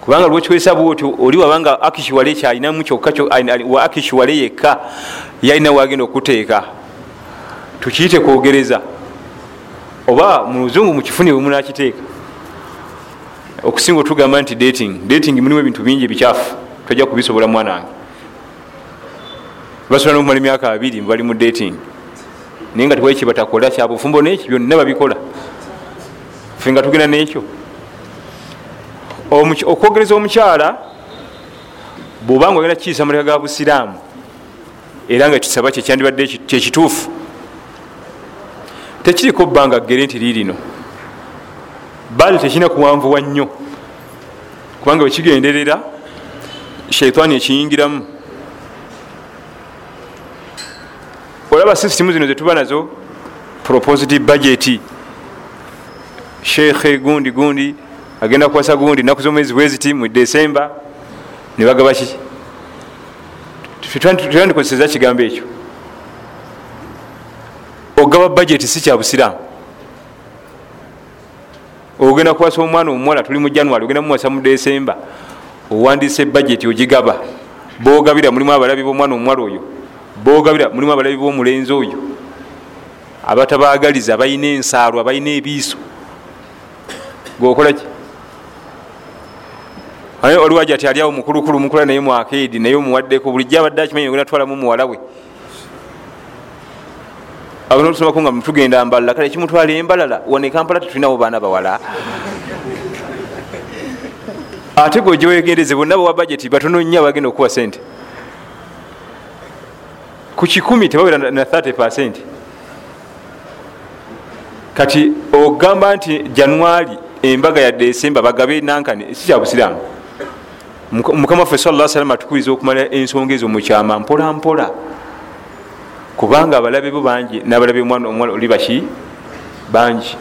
Kubanga lwokikozesa bwotyo oli wabanga akishuwale ekyalinamu kyokka wa akishuwale yekka yalina wagenda okuteeka. Tukiyite kwogereza. Oba mu luzungu mukifuni wemunakiteeka okusinga otugamba nti dating dating mulimu ebintu bingi ebikyafu tojja kubisobola mwanange basobola nokumala emyaka abiri bali mu dating. Naye nga tewali kyebatakola kyabufumbo neki byonna babikola. Fe nga tugenda nekyo. Okwogereza omukyala bwobanga ogenda kiyisa amateeka ga busiraamu era nga kisaba kyekyandibadde kyekituufu tekiriko bbanga ggere nti liirino bali tekirina kuwanvuwa nnyo. Kubanga wekigenderera shaitaani ekiyingiramu. Olaba sisitimu zino zetuba nazo proposity budget. Sheekhe gundi gundi agenda kuwasa gundi naku zomwezi bweziti mu desemba nebagaba ki? Twandikozeseza kigambo ekyo. Ogaba budget si kyabusiramu ogenda kuwasa omwana omuwala tuli mu january ogenda muwasa mu desemba owandise budget ogigaba. Bogabira mulimu abalabi bomwana omuwala oyo bogabira mulimu abalabi bomulenzi oyo. Abatabagaliza balina ensaalwa balina ebiiso. Gokolaki oliwaji ati aliawo mukulukulu mukula naye muakedi naye omuwaddeko bulijjo abadde akimanyi ogenda twalamu muwala we abatusomako nga tugenda mbalala. Kale kimutwala embalala wane kampala tetulinawo baana bawala. Ate gwejewegendeze bonna bawa bajeti batono nnyo abagenda okuwa sente ku kikumi tebawera na 30 percent. Kati ogamba nti januari embaga ya desemba bagabe nankani si kyabusiramu mukama ffe sala salama atukubiriza okumala ensonga ezo mukyama mpola mpola kubanga abalabe bo bangi nabalabe omwana oli baki? Bangi.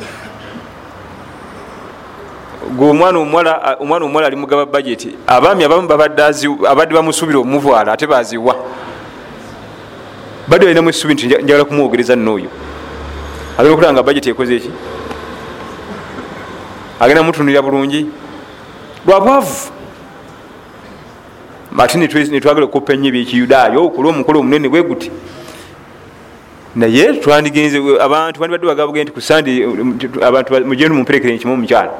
Gwe omwana omuwala ali mugaba bageti abaami abamu abadde bamusuubira omuvwala ate baziwa badde balinamu esuubi nti njagala kumwogereza nooyo agenda okulaba nga bageti ekoze eki agenda mutunulira bulungi? Lwabwavu ate netwagala okuppa ennyo ebyekiyudaayo okola omukolo omunene bwe guti naye twandigenze abantu bandibadde bagabage nti kusande abantu mugende mumperekere nkimu omukyala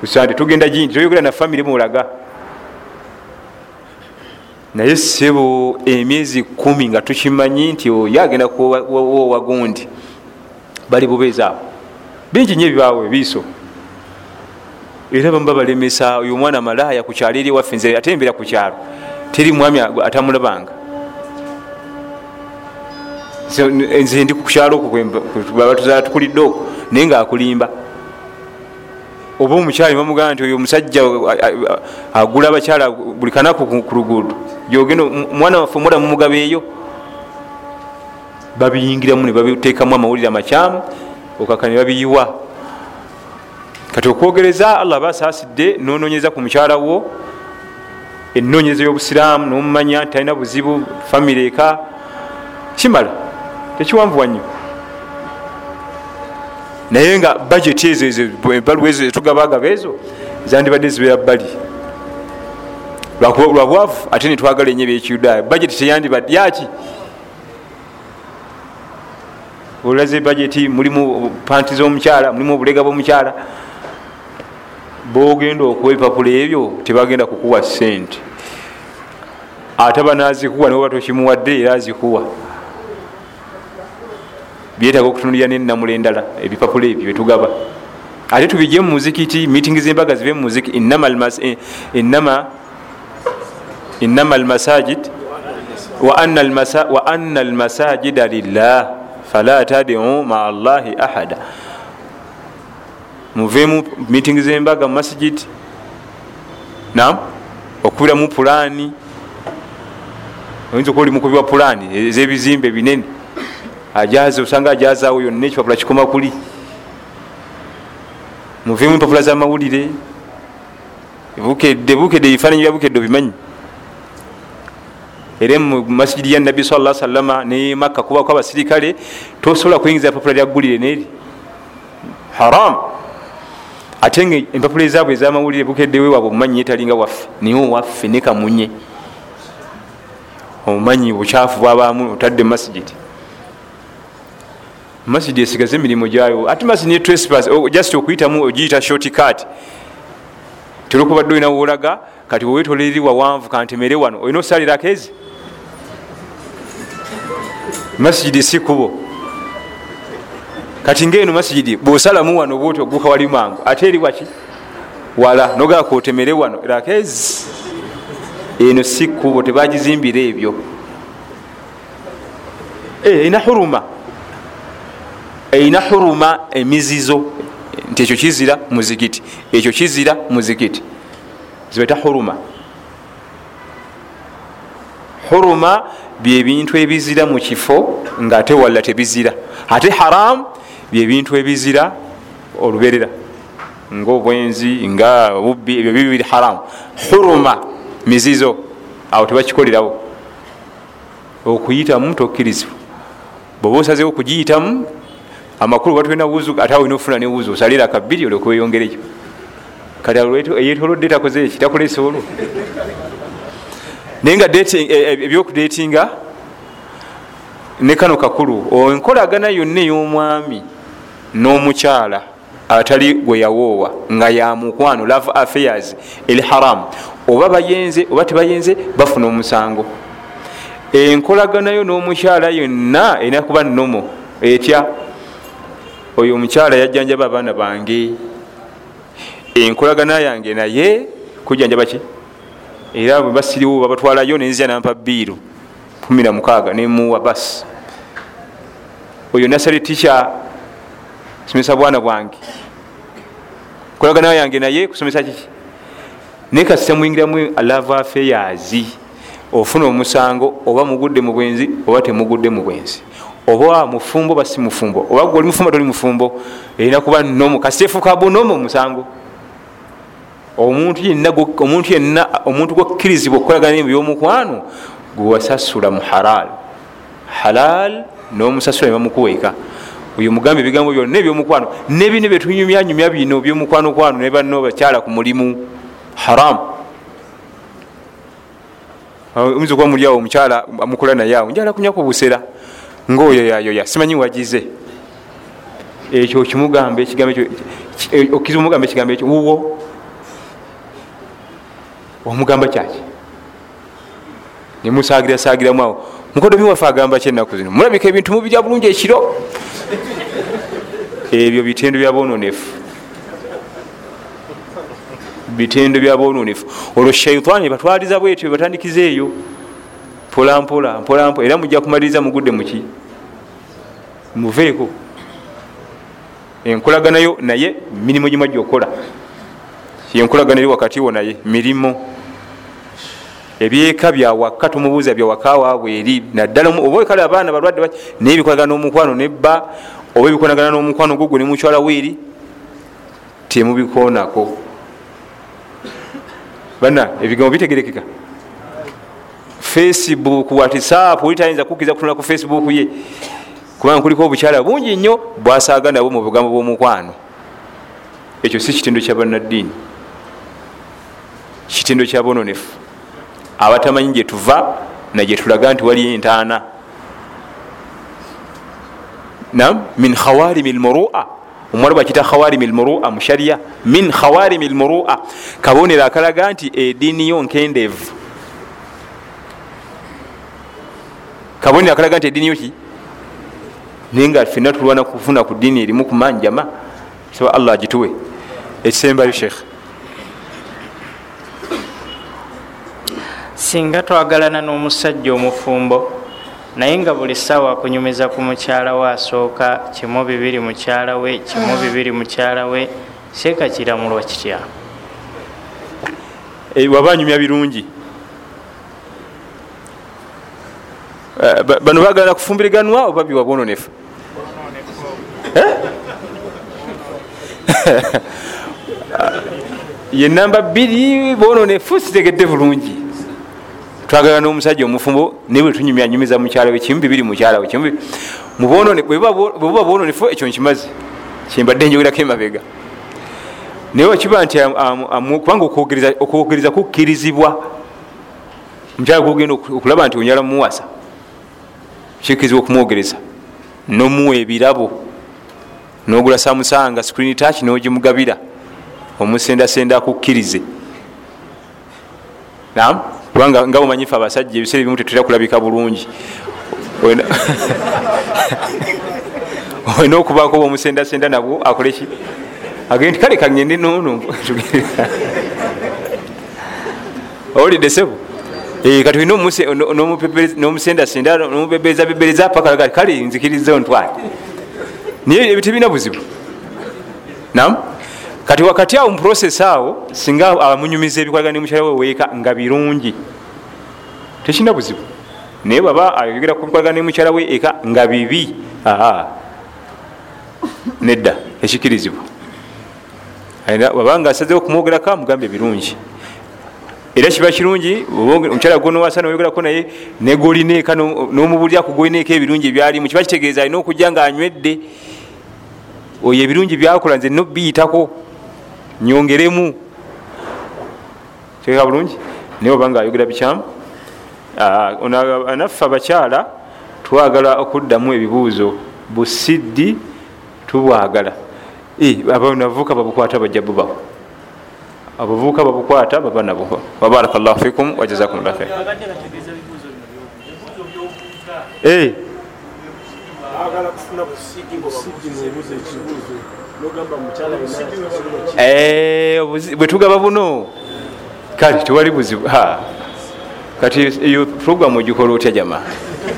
kusande tugenda gindi toyogera na famiry mulaga. Naye sebo emyezi kumi nga tukimanyi nti oyo agenda kuwagundi bali bubeezi awo bingi nyo ebibaawo ebiiso. Era bamuba balemesa oyo omwana malaya ku kyalo eri ewaffe nze ate embeera ku kyalo. Teri mwami atamulabanga nze ndi kukyalo okwo tukulidde okwo naye nga akulimba oba omukyala bamugamba nti oyo omusajja agula abakyala buli kanaku ku luguudo. Yogenda omwana waffe omuwala mumugaba eyo babiyingiramu ne babiteekamu amawulire amakyamu okaka ne babiyiwa. Kati okwogereza allah basaasidde nononyeza ku mukyala wo enonyeza y'obusiraamu nomumanya nti talina buzibu famire eka kimala tekiwanvuwa nnyo naye nga bajeti ezo ebaluwa ezo etugabagaba ezo zandibadde zibeera bbali. Lwabwavu ate netwagala enye byekiyudaaya. Bajeti teyandibadde yaki olaze bajeti mulimu panti z'omukyala mulimu obulega bw'omukyala. Bogenda okuwa ebipapula ebyo tebagenda kukuwa sente ate banazikuwa niwe batokimuwadde era azikuwa byetaaga okutunulira nenamula endala ebipapula ebyo byetugaba ate tubijje mu muzikiti meeting zembaga zibe mu muziki. Inama almasajid wa anna almasajida lillah fala tadiu maa llahi ahada. Muvemu meeting zembaga mu masijid nam okubiramu pulaani. Oyinza okuba oli mukubi wa pulaani ezebizimbe binene ajaze osanga ajazaawo yonna ekipapula kikoma kuli. Muvemu empapula zamawulire. Bukedde bukedde ebifaananyi bya bukedde obimanyi. Era mu masijidi ya nabbi sa salama ne makka kubako abasirikale tosobola kuyingiza epapula lyaggulire neeri haram. Ate nga empapula ezaabwe ezamawulire bukeddewe waabwe omumanyi yetalinga waffe. Niye owaffe ne kamunye. Omumanyi bukyafu bwabamu otadde masijidi masidi esigaze emirimu gyayo. Ate masidi ne trespass just okuyitamu ogiyita shortcut terokubadde olina woolaga kati wewetoleri wawanvu kantemere wano olina osalirako ezi masijidi si kubo kati ngaeno masijidi bwosalamu wano bwoti oguka wali mangu ate eri waki? Wala nogala kotemere wano rakezi eno si kubo tebagizimbira ebyo. Erina huruma erina huruma emizizo. Nti ekyo kizira muzikiti. Ekyo kizira muzikiti. Zibeta huruma. Huruma byebintu ebizira mu kifo ngaate walla tebizira. Ate haramu byebintu ebizira oluberera nga obwenzi nga bubbi ebyo bibiri haramu. Huruma mizizo awo tebakikolerawo. Okuyitamu tokkirizibwa. Bweoba osazeho okugiyitamu amakulu batulina wuzu ate awo olina okufuna ne wuzu osalira kabiri olyoka weyongereyo kati eyetolodde takoze eki takolesa olwo naye nga ebyokudetinga ne kano kakulu enkolagana yonna ey'omwami n'omukyala atali gwe yawoowa nga yamukwano love affairs eri haramu oba bayenze oba tebayenze bafuna omusango. Enkolagana yo n'omukyala yonna erina kuba nomo etya oyo omukyala yajjanjaba abaana bange. Enkolagana yange naye kujjanjaba ki? Era bwe basiriwo babatwalayo nenzija nampa biiru 16 nemuwa basi oyo nasale tica somesa bwana bwange. Enkolagana yange naye kusomesa kiki naye kasita muyingiramu alava afeyazi ofuna omusango oba mugudde mu bwenzi oba temugudde mu bwenzi oba mufumbo oba si mufumbo. Oba oli mufumbo toli mufumbo. Erina kuba nomo kasita efuuka bunomo omusango. Omuntu yenna omuntu yenna omuntu gwokkirizibwa okukolagana ebyomukwano gwewasasula mu halal halal nomusasula nebamukuweeka oyo mugambe ebigambo byonna ebyomukwano. Nebino byetunyumyanyumya bino byomukwankwano ne banno bakyala ku mulimu haramu oyinza okuba muliawo omukyala amukola naye awo. Njala kunyaku busera ngaoyo yayoya simanyi wagize ekyo kimugamba ekigambo okkiza omugamba ekigambo ekyo wuwo. Omugamba kyaki? Nemusagira sagiramu awo mukodo miwafe agamba kyenaku zino? Mulabika ebintu mubirya bulungi ekiro. Ebyo bitendo byabononefu bitendo byabononefu olwo shaitaani batwaliza bwetyo batandikiza eyo mpolampola mpolampola. Era mujja kumaliriza mugudde muki muveeko. Enkolaganayo naye mirimu gimwajja okukola. Yenkolagana eri wakati wo naye mirimu. Ebyeka byawaka tumubuuza byawaka waabwe eri naddala oba kale abaana balwadde naye ebikolagana n'omukwano nebba oba ebikolagana n'omukwano gogwe nemukyala weeri temubikonako bana ebigambo bitegerekeka facebook whatsapp oli tayinza kukkiza kutunula ku facebook ye. Kubanga kuliko obukyala bungi nnyo bwasaaga nabo mu bugambo bw'omukwano. Ekyo si kitendo kya bannaddiini. Kitendo kya bononefu. Abatamanyi gyetuva nagyetulaga nti wali entaana. Nam min khawarimi lmurua. Omuwala bakita khawarimi lmurua mushariya min khawarimi lmurua. Kabonero akalaga nti ediini yo nkendeevu kabonero akalaga nti ediini yo ki? Naye nga fenna tulwana kufuna ku diini erimu kumanjama saba allah agituwe. Ekisembayo sheekh singa twagalana n'omusajja omufumbo naye nga buli ssaawa akunyumiza ku mukyala we asooka kimu bibiri mukyala we kimu bibiri mukyala we seeka kiramulwa kitya? Waba anyumya birungi bano bagalana kufumbiriganwa oba biwa bwononefu? Ye namba bbiri bwononefu sitegedde bulungi. Twagala n'omusajja omufumbo naye bwe tunyumyanyumiza mukyala we kimu bibiri mukyala we bwebuba bwononefu ekyo nkimazi kyembadde njogerako emabega. Naye wakiba nti kubanga okwogeriza kukkirizibwa omukyala gogenda okulaba nti onyala mumuwasa kikkirizibwa okumwogereza. Nomuwa ebirabo nogula samusanga screen touch nogimugabira. Omusendasenda akukkirize. Nam kubanga nga bumanyifu abasajja ebiseera ebimu tetera kulabika bulungi. Olina okubaako omusendasenda nabwo akoleki agende nti kale kagende nono owulidde sebo kati olina nomusendasenda nomubebereza paka kale nzikiriza ontwale naye ebyo tebirina buzibu. Nam kati wakati awo muprocess awo singa amunyumiza ebikolagana nemukyala we weeka nga birungi tekirina buzibu. Naye baba ayogera ku bikolagana nemukyala we eka nga bibi aa nedda ekikirizibwa wabanga asazeo kumwogerako amugambe birungi era kiba kirungi omukyala gonowasa noyogerako naye negolineeka nomubuliraku golinaeko ebirungi ebyalimu kiba kitegeeza alina okujja nga anywedde oyo ebirungi byakola nze nobiyitako nyongeremu. Teeka bulungi? Naye obanga ayogera bikyamu? Naffe abakyala twagala okuddamu ebibuuzo busiddi tubwagala. Navuka babukwata bajja bubaho abavubuka babukwata baba nabo wabaraka llahu fikum wajazakum llah khair bwetugaba buno. Kale tewali buzibu kati eyo programu ogikola otya jama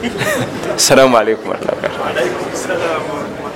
assalamu alaikum warahmatullahi wabarakatuh